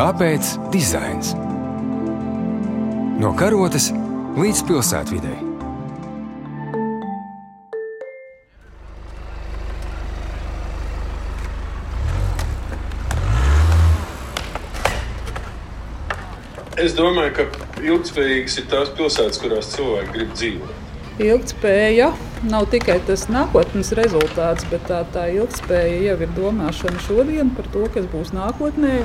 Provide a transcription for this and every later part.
Kāpēc dizains? No karotes līdz pilsētvidai. Es domāju, ka ilgspējīgas ir tās pilsētas, kurās cilvēki grib dzīvot. Ilgtspēja nav tikai tas nākotnes rezultāts, bet tā, tā ilgspēja jau ir domāšana šodien par to, kas būs nākotnē.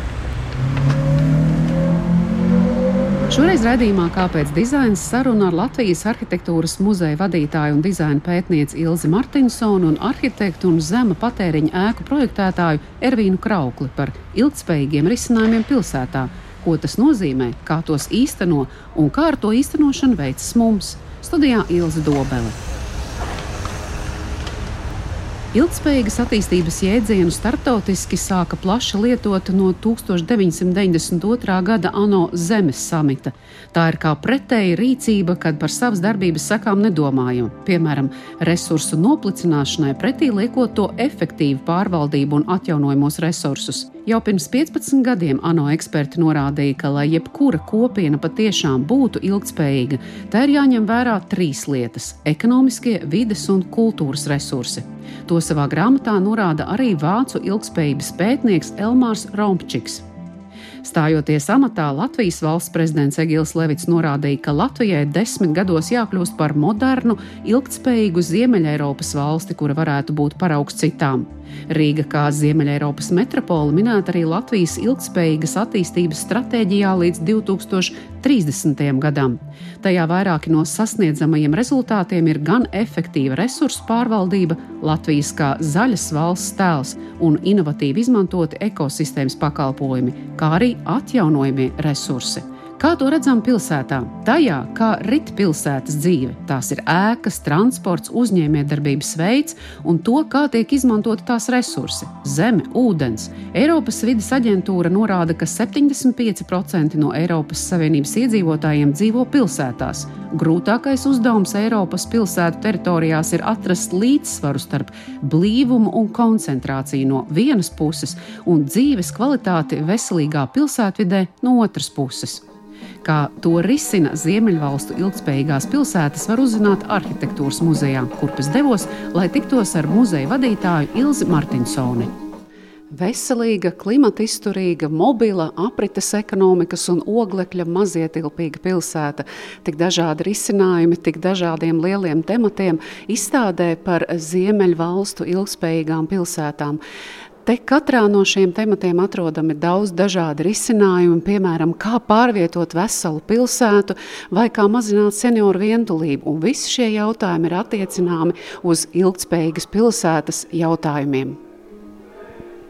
Šoreiz raidījumā Kāpēc dizains saruna ar Latvijas arhitektūras muzeja vadītāju un dizaina pētnieci Ilzi Martinsonu un arhitektu un zema patēriņa ēku projektētāju Ervīnu Kraukli par ilgspējīgiem risinājumiem pilsētā ko tas nozīmē, kā tos īsteno un kā ar to īstenošanu veicas mums. Studijā Ilza Dobele. Ilgspējīgas attīstības jēdzienu starptautiski sāka plaši lietot no 1992. gada ANO Zemes samita. Tā ir kā pretēja rīcība, kad par savas darbības sakām nedomājam. Piemēram, resursu noplicināšanai pretī liekot to efektīvu pārvaldību un atjaunojamos resursus. Jau pirms 15 gadiem ANO eksperti norādīja, ka, lai jebkura kopiena patiešām būtu ilgspējīga, tā ir jāņem vērā trīs lietas - ekonomiskie, vides un kultūras resursi. To savā grāmatā norāda arī vācu ilgspējības pētnieks Elmārs Rompčiks. Stājoties amatā, Latvijas valsts prezidents Egils Levits norādīja, ka Latvijai desmit gados jākļūst par modernu, ilgspējīgu Ziemeļ-Eiropas valsti, kura varētu būt paraugs citām. Rīga kā Ziemeļ-Eiropas metropole minēta arī Latvijas ilgspējīgas attīstības stratēģijā līdz 2030. gadam. Tajā vairāki no sasniedzamajiem rezultātiem ir gan efektīva resursu pārvaldība, Latvijas kā zaļas valsts tēls un inovatīvi izmantoti ekosistēmas pakalpojumi, kā arī atjaunojamie resursi. Kā to redzam pilsētā? Tajā, kā rit pilsētas dzīve. Tās ir ēkas, transports, uzņēmējdarbības veids un to, kā tiek izmantoti tās resursi - zeme, ūdens. Eiropas vidas aģentūra norāda, ka 75% no Eiropas Savienības iedzīvotājiem dzīvo pilsētās. Grūtākais uzdevums Eiropas pilsētu teritorijās ir atrast līdzsvaru starp blīvumu un koncentrāciju no vienas puses un dzīves kvalitāti veselīgā pilsētvidē no otras puses. Kā to risina Ziemeļvalstu ilgspējīgās pilsētas, var uzzināt arhitektūras muzejā, kurp es devos, lai tiktos ar muzeja vadītāju Ilzi Martinsoni. Veselīga, klimata izturīga, mobila, aprites ekonomikas un oglekļa mazietilpīga pilsēta. Tik dažādi risinājumi, tik dažādiem lieliem tematiem izstādē par Ziemeļvalstu ilgspējīgām pilsētām. Te katrā no šiem tematiem atrodami daudz dažādi risinājumi, piemēram, kā pārvietot veselu pilsētu vai kā mazināt senioru vientulību. Un visi šie jautājumi ir attiecināmi uz ilgspējīgas pilsētas jautājumiem.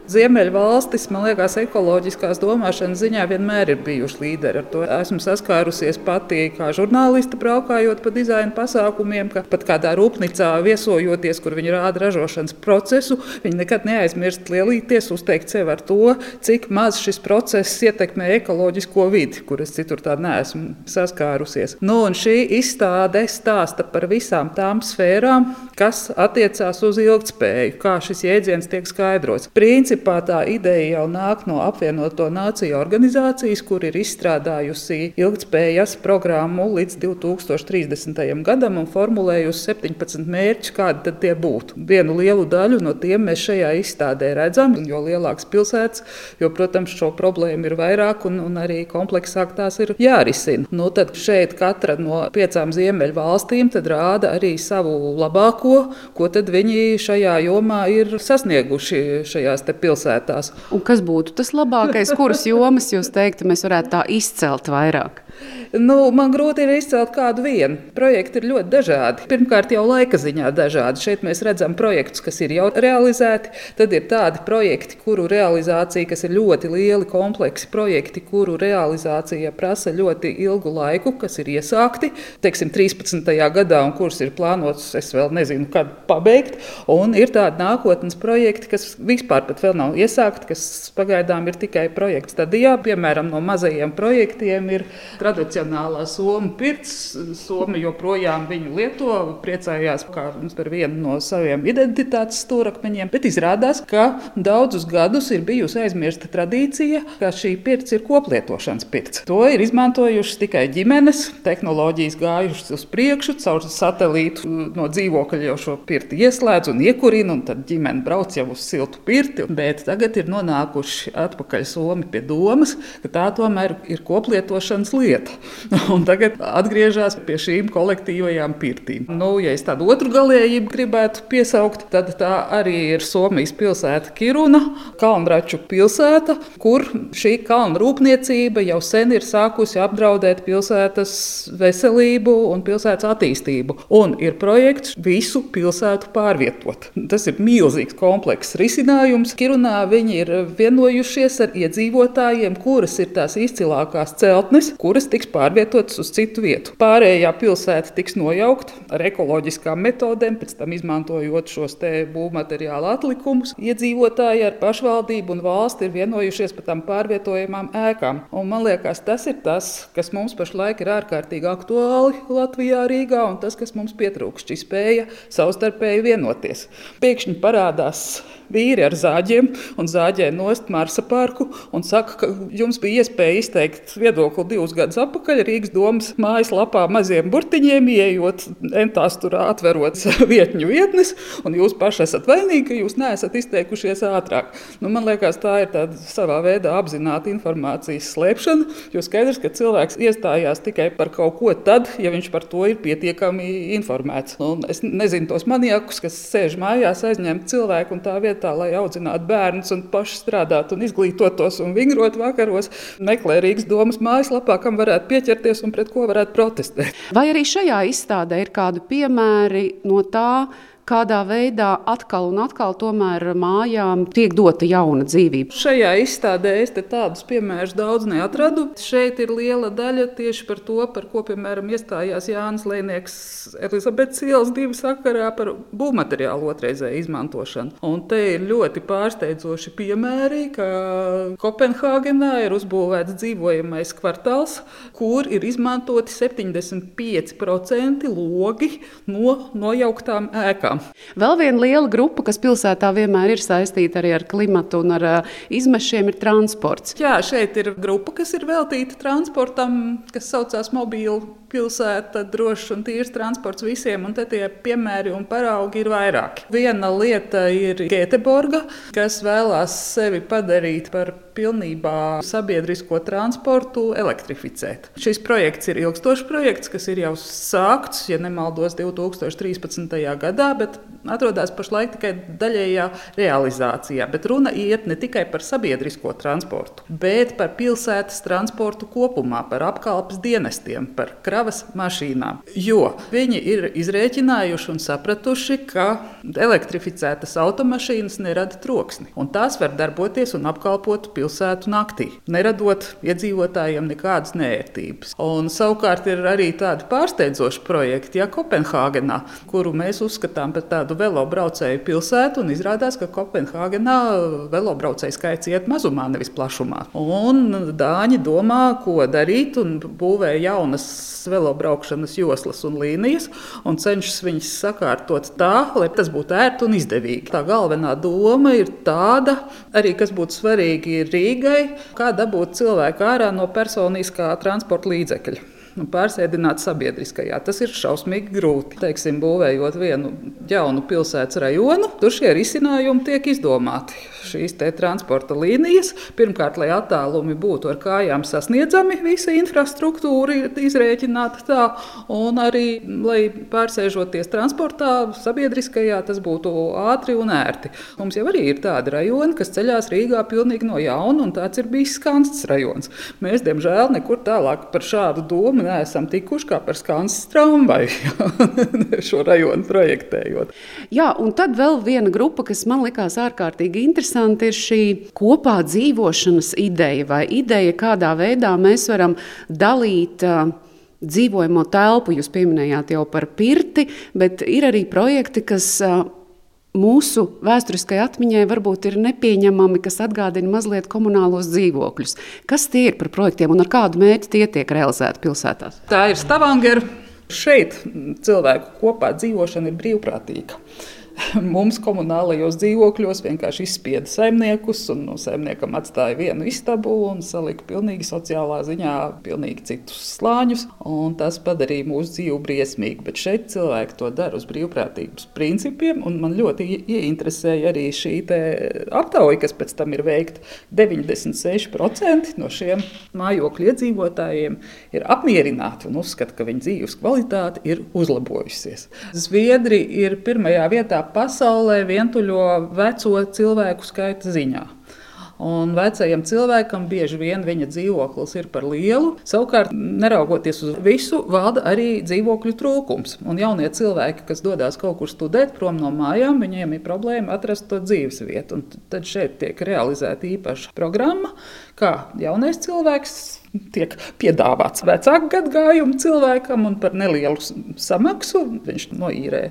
Ziemeļvalstis, man liekas, ekoloģiskās domāšanas ziņā vienmēr ir bijuši līderi. Ar to esmu saskārusies pati kā žurnāliste, braukājot pa dizaina pasākumiem, ka pat kādā rūpnīcā viesojoties, kur viņi rāda ražošanas procesu, viņi nekad neaizmirst lielīties, uzteikt sev ar to, cik maz šis process ietekmē ekoloģisko vidi, kur es citur tā neesmu saskārusies. Nu, šī izstāde stāsta par visām tām sfērām, kas attiecās uz ilgspēju, kā šis jēdziens tiek skaidrots. Princip principā tā ideja jau nāk no apvienoto nāciju organizācijas, kur ir izstrādājusi ilgspējas programmu līdz 2030. gadam un formulējusi 17 mērķus, kādi tie būtu. Vienu lielu daļu no tiem mēs šajā izstādē redzam, jo lielākas pilsētas, jo, protams, šo problēmu ir vairāk un, un arī kompleksāk tās ir jārisina. Nu, tad šeit katra no piecām ziemeļu valstīm rāda arī savu labāko, ko viņi šajā jomā ir sasnieguši šajās pilsētās pilsētās. Un kas būtu tas labākais, kuras jomas jūs teiktu, mēs varētu tā izcelt vairāk? Nu, man grūti ir izcelt kādu vienu. Projekti ir ļoti dažādi. Pirmkārt, jau laika ziņā dažādi. Šeit mēs redzam projektus, kas ir jau realizēti. Tad ir tādi projekti, kuru realizācija, kas ir ļoti lieli, kompleksi projekti, kuru realizācija prasa ļoti ilgu laiku, kas ir iesākti, teiksim, 13. gadā, un kurus ir plānots, es vēl nezinu, kad pabeigt. Un ir tādi nākotnes projekti, kas vispār vēl nav iesākti, kas pagaidām ir tikai projekta stadijā. Piemēram, no mazajiem projektiem ir tradicionālā somu pirts. Somi joprojām viņu lieto, priecājās par vienu no saviem identitātes stūrakmeņiem, bet izrādās, ka daudzus gadus ir bijusi aizmirsta tradīcija, ka šī pirts ir koplietošanas pirts. To ir izmantojušas tikai ģimenes, tehnoloģijas gājušas uz priekšu, caur satelītu no dzīvokļa jau šo pirti ieslēdz un iekurina, un tad ģimene brauc jau uz siltu pirti. Bet tagad ir nonākuši atpakaļ somi pie domas, ka tā tomēr ir koplietošanas lieta. Un tagad atgriežas pie šīm kolektīvajām pirtīm. Nu, ja es tādu otru galējību gribētu piesaukt, tad tā arī ir Somijas pilsēta Kiruna, Kalnraču pilsēta, kur šī kalnu rūpniecība jau sen ir sākusi apdraudēt pilsētas veselību un pilsētas attīstību. Un ir projekts visu pilsētu pārvietot. Tas ir milzīgs komplekss risinājums. Kirunā viņi ir vienojušies ar iedzīvotājiem, kuras ir tās izcilākās celtnes, kuras tiks pārvietotas uz citu vietu. Pārējā pilsēta tiks nojaukta ar ekoloģiskām metodēm, pēc tam izmantojot šos būvmateriālu atlikumus. Iedzīvotāji ar pašvaldību un valsti ir vienojušies par tām pārvietojamām ēkām. Un man liekas, tas ir tas, kas mums pašlaik ir ārkārtīgi aktuāli Latvijā, Rīgā, un tas, kas mums pietrūkst, šī spēja savstarpēji vienoties. Pēkšņi parādās vīri ar zāģiem un zāģē nost Marsa parku un saka, ka jums bija iespēja izteikt viedokli divus gadus atpakaļ Rīgas domas mājaslapā maziem burtiņiem, ieejot entās tur atverot vietņu vietnes, un jūs paši esat vainīgi, ka jūs neesat izteikušies ātrāk. Nu, man liekas, tā ir tāda savā veidā apzināta informācijas slēpšana, jo skaidrs, ka cilvēks iestājās tikai par kaut ko tad, ja viņš par to ir pietiekami informēts. Un es nezinu tos maniakus, kas sēž mājās aizņemt cilvēku un tā vietā, lai audzinātu bērnus un paši strādātu un izglītotos un vingrot vakaros, meklē Rīgas domas mājaslapā, kam varētu pieķerties un pret ko varētu protestēt. Vai arī šajā izstādē ir kādi piemēri no tā, kādā veidā atkal un atkal mājām tiek dota jauna dzīvība. Šajā izstādē es tādus piemērus daudz neatradu. Šeit ir liela daļa tieši par to, par ko piemēram iestājās Jānis Lēnieks Elizabetes ielas divu sakarā par būvmateriālu otrreizēju izmantošanu. Un te ir ļoti pārsteidzoši piemēri, ka Kopenhāgenā ir uzbūvēts dzīvojamais kvartāls, kur ir izmantoti 75% logi no nojauktām ēkām lietām. Vēl viena liela grupa, kas pilsētā vienmēr ir saistīta arī ar klimatu un ar uh, izmešiem, ir transports. Jā, šeit ir grupa, kas ir veltīta transportam, kas saucās mobīlu pilsēta, drošs un tīrs transports visiem, un tie piemēri un paraugi ir vairāki. Viena lieta ir Gēteborga, kas vēlās sevi padarīt par pilnībā sabiedrisko transportu elektrificēt. Šis projekts ir ilgstošs projekts, kas ir jau sākts, ja nemaldos, 2013. gadā, bet atrodas pašlaik tikai daļējā realizācijā. Bet runa iet ne tikai par sabiedrisko transportu, bet par pilsētas transportu kopumā, par apkalpes dienestiem, par kravas mašīnām. Jo viņi ir izrēķinājuši un sapratuši, ka elektrificētas automašīnas nerada troksni, tās var darboties un apkalpot pilsētu naktī, neradot iedzīvotājiem nekādas nērtības. Un, savukārt ir arī tādi pārsteidzoši projekti, ja Kopenhāgenā, kuru mēs uzskatām par tādu velobraucēju pilsētu, un izrādās, ka Kopenhāgenā velobraucēju skaits iet mazumā, nevis plašumā. Un Dāņi domā, ko darīt, un būvē jaunas velobraukšanas joslas un līnijas, un cenšas viņas sakārtot tā, lai tas būtu ērti un izdevīgi. Tā galvenā doma ir tāda, arī kas būtu svarīgi, Rīgai, kā dabūt cilvēku ārā no personiskā transporta līdzekļa nu, pārsēdināt sabiedriskajā. Tas ir šausmīgi grūti. Teiksim, būvējot vienu jaunu pilsētas rajonu, tur šie risinājumi tiek izdomāti. Šīs transporta līnijas, pirmkārt, lai attālumi būtu ar kājām sasniedzami, visa infrastruktūra ir izrēķināta tā, un arī, lai pārsēžoties transportā, sabiedriskajā, tas būtu ātri un ērti. Mums jau arī ir tādi rajoni, kas ceļās Rīgā pilnīgi no jauna, un tāds ir bijis Skanstas rajons. Mēs, diemžēl, nekur tālāk par šādu domu neesam tikuši kā par Skansas tramvaju šo rajonu projektējot. Jā, un tad vēl viena grupa, kas man likās ārkārtīgi interesanti, ir šī kopā dzīvošanas ideja vai ideja, kādā veidā mēs varam dalīt. Dzīvojamo telpu. Jūs pieminējāt jau par pirti, bet ir arī projekti, kas mūsu vēsturiskai atmiņai varbūt ir nepieņemami, kas atgādina mazliet komunālos dzīvokļus. Kas tie ir par projektiem un ar kādu mērķi tie tiek realizēti pilsētās? Tā ir Stavanger. Šeit cilvēku kopā dzīvošana ir brīvprātīga. mums komunālajos dzīvokļos vienkārši izspieda saimniekus, un no saimniekam atstāja vienu istabu un salika pilnīgi sociālā ziņā pilnīgi citus slāņus. Tas padarīja mūsu dzīvi briesmīgu. Bet šeit cilvēki to dara uz brīvprātības principiem, man ļoti ieinteresēja arī šī aptauja, kas pēc tam ir veikta. 96% no šiem mājokļu iedzīvotājiem ir apmierināti un uzskata, ka viņu dzīves kvalitāte ir uzlabojusies. Zviedri ir pirmajā vietā pasaulē vientuļo veco cilvēku skaita ziņā. Un vecajam cilvēkam bieži vien viņa dzīvoklis ir par lielu. Savukārt, neraugoties uz visu, valda arī dzīvokļu trūkums. Un jaunie cilvēki, kas dodas kaut kur studēt prom no mājām, viņiem ir problēma atrast to dzīves vietu. Un tad šeit tiek realizēta īpaša programma, kā jaunais cilvēks tiek piedāvāts vecāku gadagājumu cilvēkam, un par nelielu samaksu viņš noīrē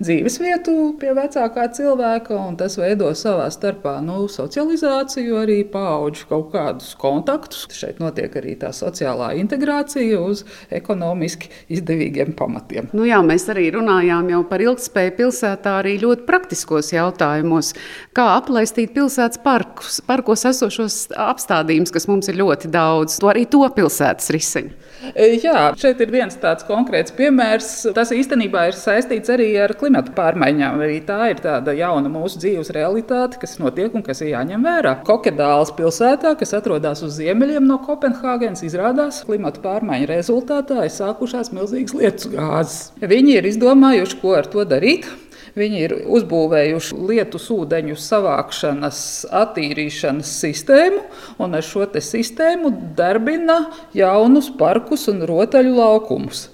dzīves vietu pie vecākā cilvēka. Tas veido savā starpā nu, socializāciju, arī paudžu kaut kādus kontaktus. Šeit notiek arī tā sociālā integrācija uz ekonomiski izdevīgiem pamatiem. Nu jā, mēs arī runājām par ilgspēju pilsētā, arī ļoti praktiskos jautājumos. Kā aplaistīt pilsētas parkus, parkos esošos apstādījumus, kas mums ir ļoti daudz. To arī to pilsētas riseņu. E, jā, šeit ir viens tāds konkrēts piemērs. Tas īstenībā ir saistīts arī ar klimatu pārmaiņām. Arī tā ir tāda jauna mūsu dzīves realitāte, kas notiek un kas ir jāņem vērā. Kokedāls pilsētā, kas atrodas uz ziemeļiem no Kopenhāgenes, izrādās klimatu pārmaiņu rezultātā ir sākušās milzīgas lietu gāzes. Viņi ir izdomājuši, ko ar to darīt. Viņi ir uzbūvējuši lietus ūdeņu savākšanas, attīrīšanas sistēmu, un ar šo sistēmu darbina jaunus parkus un rotaļu laukumus.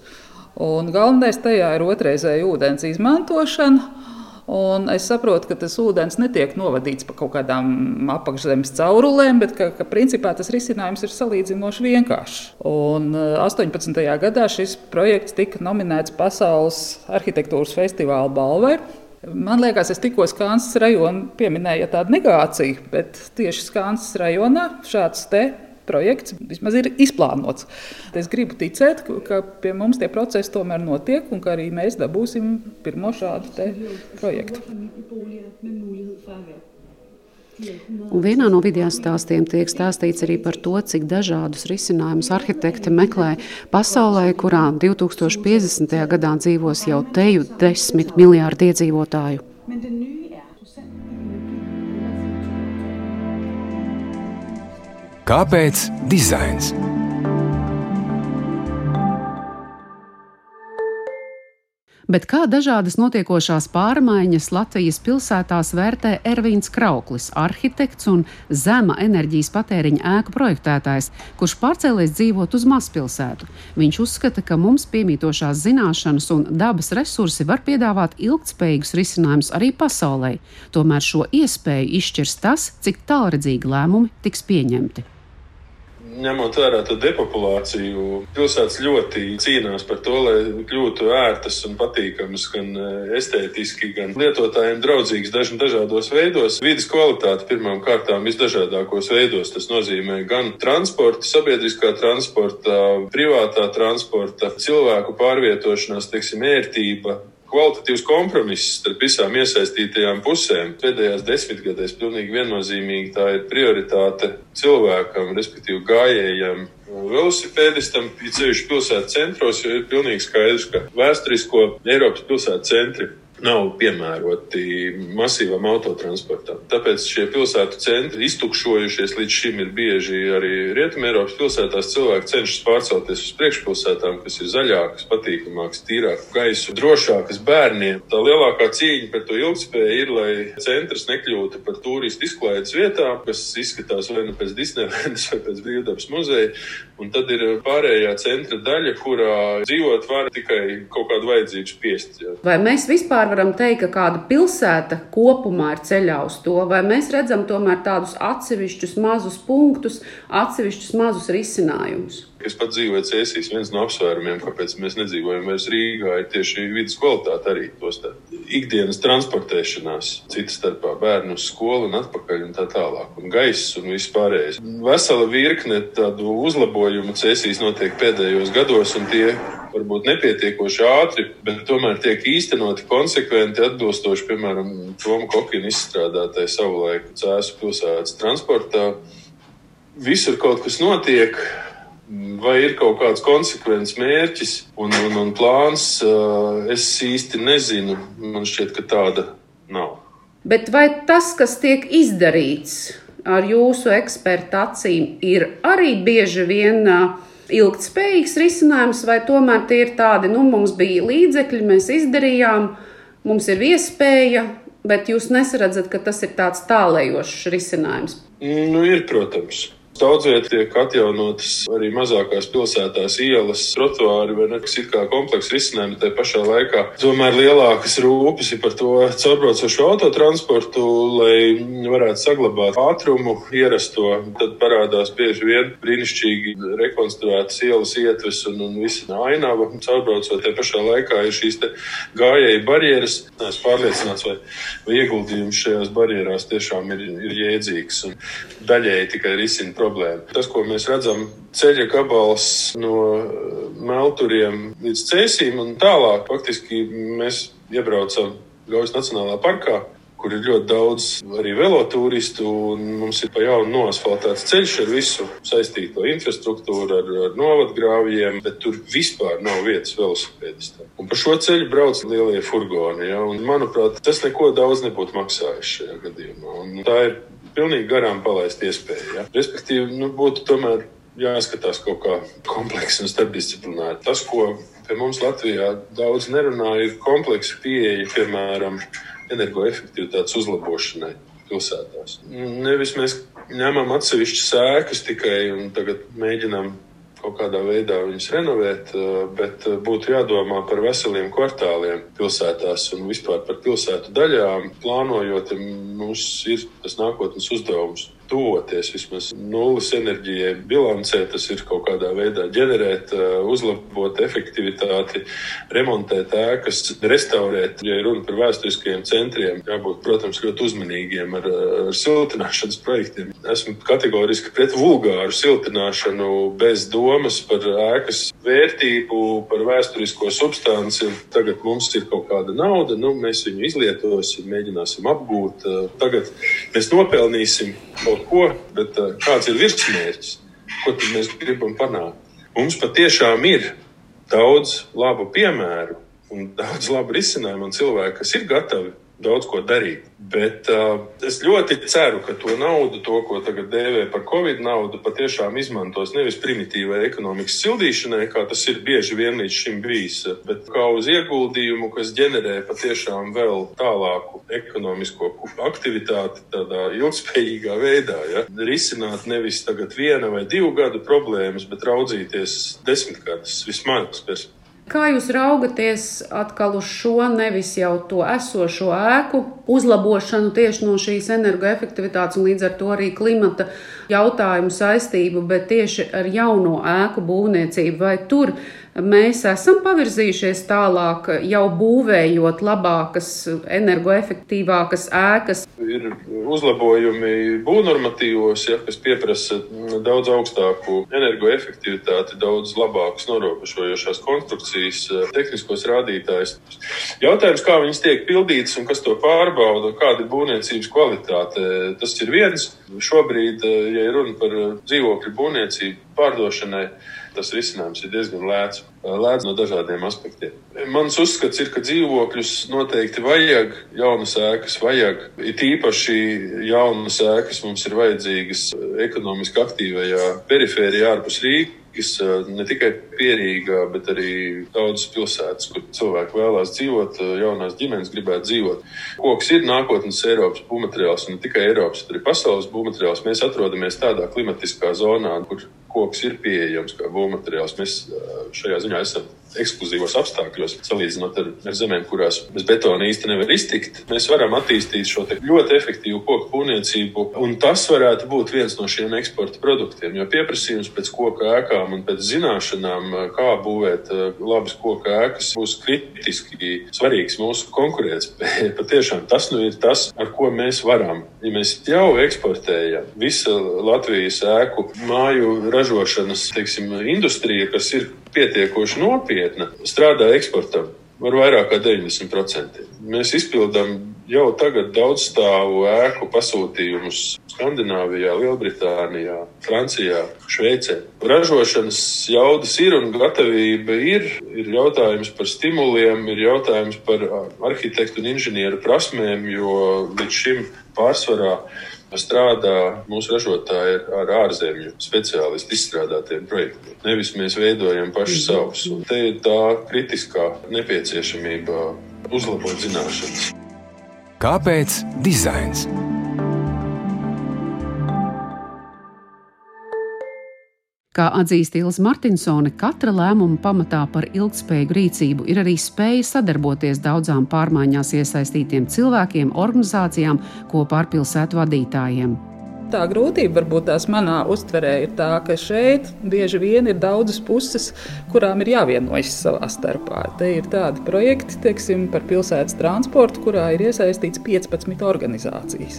Un galvenais tajā ir otrreizēja ūdens izmantošana. Un es saprotu, ka tas ūdens netiek novadīts pa kaut kādām apakšzemes caurulēm, bet ka, ka principā tas risinājums ir salīdzinoši vienkāršs. Un 18. Eh, gadā šis projekts tika nominēts Pasaules arhitektūras festivāla balvai. Man liekas, es tikko Skansas rajonu pieminēju tādu negāciju, bet tieši Skansas rajonā šāds te projekts vismaz ir izplānots. Es gribu ticēt, ka pie mums tie procesi tomēr notiek un ka arī mēs dabūsim pirmo šādu projektu. Un vienā no video stāstiem tiek stāstīts arī par to, cik dažādus risinājumus arhitekti meklē pasaulē, kurā 2050. gadā dzīvos jau teju desmit miljārdi iedzīvotāju. Kāpēc dizains? Bet kā dažādas notiekošās pārmaiņas Latvijas pilsētās vērtē Ervīns Krauklis, arhitekts un zema enerģijas patēriņa ēku projektētājs, kurš pārcēlies dzīvot uz mazpilsētu. Viņš uzskata, ka mums piemītošās zināšanas un dabas resursi var piedāvāt ilgspējīgus risinājumus arī pasaulē. Tomēr šo iespēju izšķirs tas, cik tālredzīgi lēmumi tiks pieņemti ņemot vērā to depopulāciju, pilsētas ļoti cīnās par to, lai kļūtu ērtas un patīkamas, gan e, estētiski, gan lietotājiem draudzīgas dažn dažādos veidos. Vides kvalitāte pirmām kārtām visdažādākos veidos. Tas nozīmē gan transporta, sabiedriskā transporta, privātā transporta, cilvēku pārvietošanās, teiksim, ērtība, kvalitatīvs kompromiss starp visām iesaistītajām pusēm. Pēdējās desmitgadēs pilnīgi viennozīmīgi tā ir prioritāte cilvēkam, respektīvi gājējiem. Velosipēdistam, ceļš pilsētas centros, jo ir pilnīgi skaidrs, ka vēsturisko Eiropas pilsētu centri nav piemēroti masīvam autotransportam. Tāpēc šie pilsētu centri iztukšojušies līdz šim ir bieži arī Rietumēropas pilsētās. Cilvēki cenšas pārcelties uz priekšpilsētām, kas ir zaļākas, patīkamākas, tīrākas gaisu, drošākas bērniem. Tā lielākā cīņa par to ilgspēju ir, lai centrs nekļūtu par turistu izklaides vietām, kas izskatās vai nu pēc Disneylandas vai pēc Brīvdabas muzeja. Un tad ir pārējā centra daļa, kurā dzīvot var tikai kaut kādu vajadzību spiest. Vai mēs vispār varam teikt, ka kāda pilsēta kopumā ir ceļā uz to, vai mēs redzam tomēr tādus atsevišķus mazus punktus, atsevišķus mazus risinājumus? Es pat dzīvoju Cēsīs. Viens no apsvērumiem, kāpēc mēs nedzīvojam vairs Rīgā, ir tieši vidas kvalitāte arī tos. ikdienas transportēšanās, citas starpā bērnu uz skolu un atpakaļ un tā tālāk, un gaiss un viss pārējais. Vesela virkne tādu uzlabojumu cēsīs notiek pēdējos gados, un tie varbūt nepietiekoši ātri, bet tomēr tiek īstenoti konsekventi, atbilstoši, piemēram, Toma Kokina izstrādātai savulaik Cēsu pilsētas transportā. Visur kaut kas notiek, vai ir kaut kāds konsekvents mērķis un, un, un plāns, es īsti nezinu. Man šķiet, ka tāda nav. Bet vai tas, kas tiek izdarīts ar jūsu ekspertu acīm, ir arī bieži vien ilgspējīgs risinājums, vai tomēr tie ir tādi, nu, mums bija līdzekļi, mēs izdarījām, mums ir iespēja, bet jūs nesaredzat, ka tas ir tāds tālējošs risinājums? Nu, ir, protams. Daudz vietā tiek atjaunotas arī mazākās pilsētās ielas, trotuāri vai nekas it kā komplekss risinājumi. Tā pašā laikā tomēr lielākas rūpes ir par to caurbraucošu autotransportu, lai varētu saglabāt ātrumu ierasto. Tad parādās bieži vien brīnišķīgi rekonstruētas ielas ietves un, un visa ainava caurbraucot. Tā pašā laikā ir šīs gājēji barjeras. Es pārliecināts, vai, vai ieguldījums šajās barjerās tiešām ir, ir jēdzīgs un daļēji tikai risina problēmu problēma. Tas, ko mēs redzam, ceļa gabals no eh, Melturiem līdz Cēsīm un tālāk, faktiski mēs iebraucam Gaujas Nacionālā parkā kur ir ļoti daudz arī velotūristu. Mums ir pa jaunu noasfaltēts ceļš ar visu saistīto infrastruktūru, ar, ar novadgrāvjiem, bet tur vispār nav vietas velosipēdistiem. Un pa šo ceļu brauc lielie furgoni. Ja? Un, manuprāt, tas neko daudz nebūtu maksājis šajā gadījumā. Un tā ir pilnīgi garām palaist iespēju. Ja? Respektīvi, nu, būtu tomēr jāskatās kaut kā kompleksi un starpdisciplināri. Tas, ko pie mums Latvijā daudz nerunā, ir kompleksa pieeja, piemēram, energoefektivitātes uzlabošanai pilsētās. Nevis mēs ņemam atsevišķas sēkas tikai un tagad mēģinām kaut kādā veidā viņus renovēt, bet būtu jādomā par veseliem kvartāliem pilsētās un vispār par pilsētu daļām. Plānojot, mums ir tas nākotnes uzdevums tuvoties vismaz nulles enerģijai bilancē, tas ir kaut kādā veidā ģenerēt, uzlabot efektivitāti, remontēt ēkas, restaurēt. Ja runa par vēsturiskajiem centriem, jābūt, protams, ļoti uzmanīgiem ar, ar siltināšanas projektiem. Esmu kategoriski pret vulgāru siltināšanu bez domas par ēkas vērtību, par vēsturisko substanci. Tagad mums ir kaut kāda nauda, nu, mēs viņu izlietosim, mēģināsim apgūt. Tagad mēs nopelnīsim kaut ko, bet uh, kāds ir virsmērķis, ko mēs gribam panākt? Mums patiešām ir daudz labu piemēru un daudz labu risinājumu un cilvēku, kas ir gatavi daudz ko darīt. Bet uh, es ļoti ceru, ka to naudu, to, ko tagad dēvē par covid naudu, patiešām izmantos nevis primitīvai ekonomikas sildīšanai, kā tas ir bieži vien līdz šim bijis, bet kā uz ieguldījumu, kas ģenerē patiešām vēl tālāku ekonomisko aktivitāti tādā ilgspējīgā veidā. Ja? Risināt nevis tagad viena vai divu gadu problēmas, bet raudzīties desmitgadus vismaz pēc Kā jūs raugaties atkal uz šo nevis jau to esošo ēku uzlabošanu tieši no šīs energoefektivitātes un līdz ar to arī klimata jautājumu saistību, bet tieši ar jauno ēku būvniecību? Vai tur mēs esam pavirzījušies tālāk, jau būvējot labākas, energoefektīvākas ēkas. Ir uzlabojumi būvnormatīvos, ja, kas pieprasa daudz augstāku energoefektivitāti, daudz labākas norobežojošās konstrukcijas, tehniskos rādītājus. Jautājums, kā viņas tiek pildītas un kas to pārbauda, kāda ir būvniecības kvalitāte, tas ir viens. Šobrīd, ja runa par dzīvokļu būvniecību pārdošanai, tas risinājums ir diezgan lēts, lēts no dažādiem aspektiem. Mans uzskats ir, ka dzīvokļus noteikti vajag, jaunas ēkas vajag. It īpaši jaunas ēkas mums ir vajadzīgas ekonomiski aktīvajā perifērijā ārpus Rīgas ne tikai Pierīgā, bet arī daudzas pilsētas, kur cilvēki vēlās dzīvot, jaunās ģimenes gribētu dzīvot. Koks ir nākotnes Eiropas būvmateriāls, un ne tikai Eiropas, bet arī pasaules būvmateriāls. Mēs atrodamies tādā klimatiskā zonā, kur koks ir pieejams kā būvmateriāls. Mēs šajā ziņā esam ekskluzīvos apstākļos, salīdzinot ar, ar zemēm, kurās bez betona īsti nevar iztikt, mēs varam attīstīt šo ļoti efektīvu koku būvniecību. Un tas varētu būt viens no šiem eksporta produktiem, jo pieprasījums pēc koku ēkām un pēc zināšanām, kā būvēt labas koku ēkas, būs kritiski svarīgs mūsu konkurētspējai. Patiešām tas nu ir tas, ar ko mēs varam. Ja mēs jau eksportējam visu Latvijas ēku māju ražošanas teiksim, industriju, kas ir pietiekoši nopietna, strādā eksportam ar vairāk kā 90%. Mēs izpildām jau tagad daudzstāvu ēku pasūtījumus Skandināvijā, Lielbritānijā, Francijā, Šveicē. Ražošanas jaudas ir un gatavība ir. Ir jautājums par stimuliem, ir jautājums par arhitektu un inženieru prasmēm, jo līdz šim pārsvarā strādā mūsu ražotāji ar ārzemju speciālistu izstrādātiem projektiem. Nevis mēs veidojam paši savus. Un te ir tā kritiskā nepieciešamība uzlabot zināšanas. Kāpēc dizains? Kā atzīst Ilza Martinsone, katra lēmuma pamatā par ilgspējīgu rīcību ir arī spēja sadarboties daudzām pārmaiņās iesaistītiem cilvēkiem, organizācijām, kopā ar pilsētu vadītājiem. Tā grūtība varbūt tās manā uztverē ir tā, ka šeit bieži vien ir daudzas puses, kurām ir jāvienojas savā starpā. Te ir tādi projekti, teiksim, par pilsētas transportu, kurā ir iesaistīts 15 organizācijas.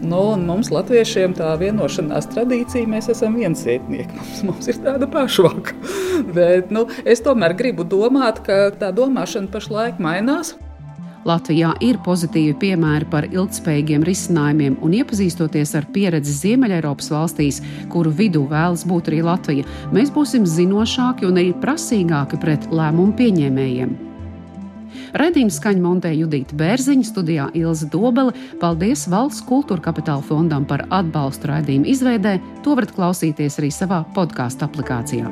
Nu, mums, latviešiem, tā vienošanās tradīcija, mēs esam viensētnieki. Mums, mums ir tāda pašvaka. Bet nu, es tomēr gribu domāt, ka tā domāšana pašlaik mainās. Latvijā ir pozitīvi piemēri par ilgspējīgiem risinājumiem, un iepazīstoties ar pieredzi Ziemeļeiropas valstīs, kuru vidū vēlas būt arī Latvija, mēs būsim zinošāki un arī prasīgāki pret lēmumu pieņēmējiem. Radījuma skaņa montē Judita Bērziņa, studijā Ilza Dobele. Paldies Valsts kultūra kapitāla fondam par atbalstu raidījuma izveidē. To varat klausīties arī savā podkāstu aplikācijā.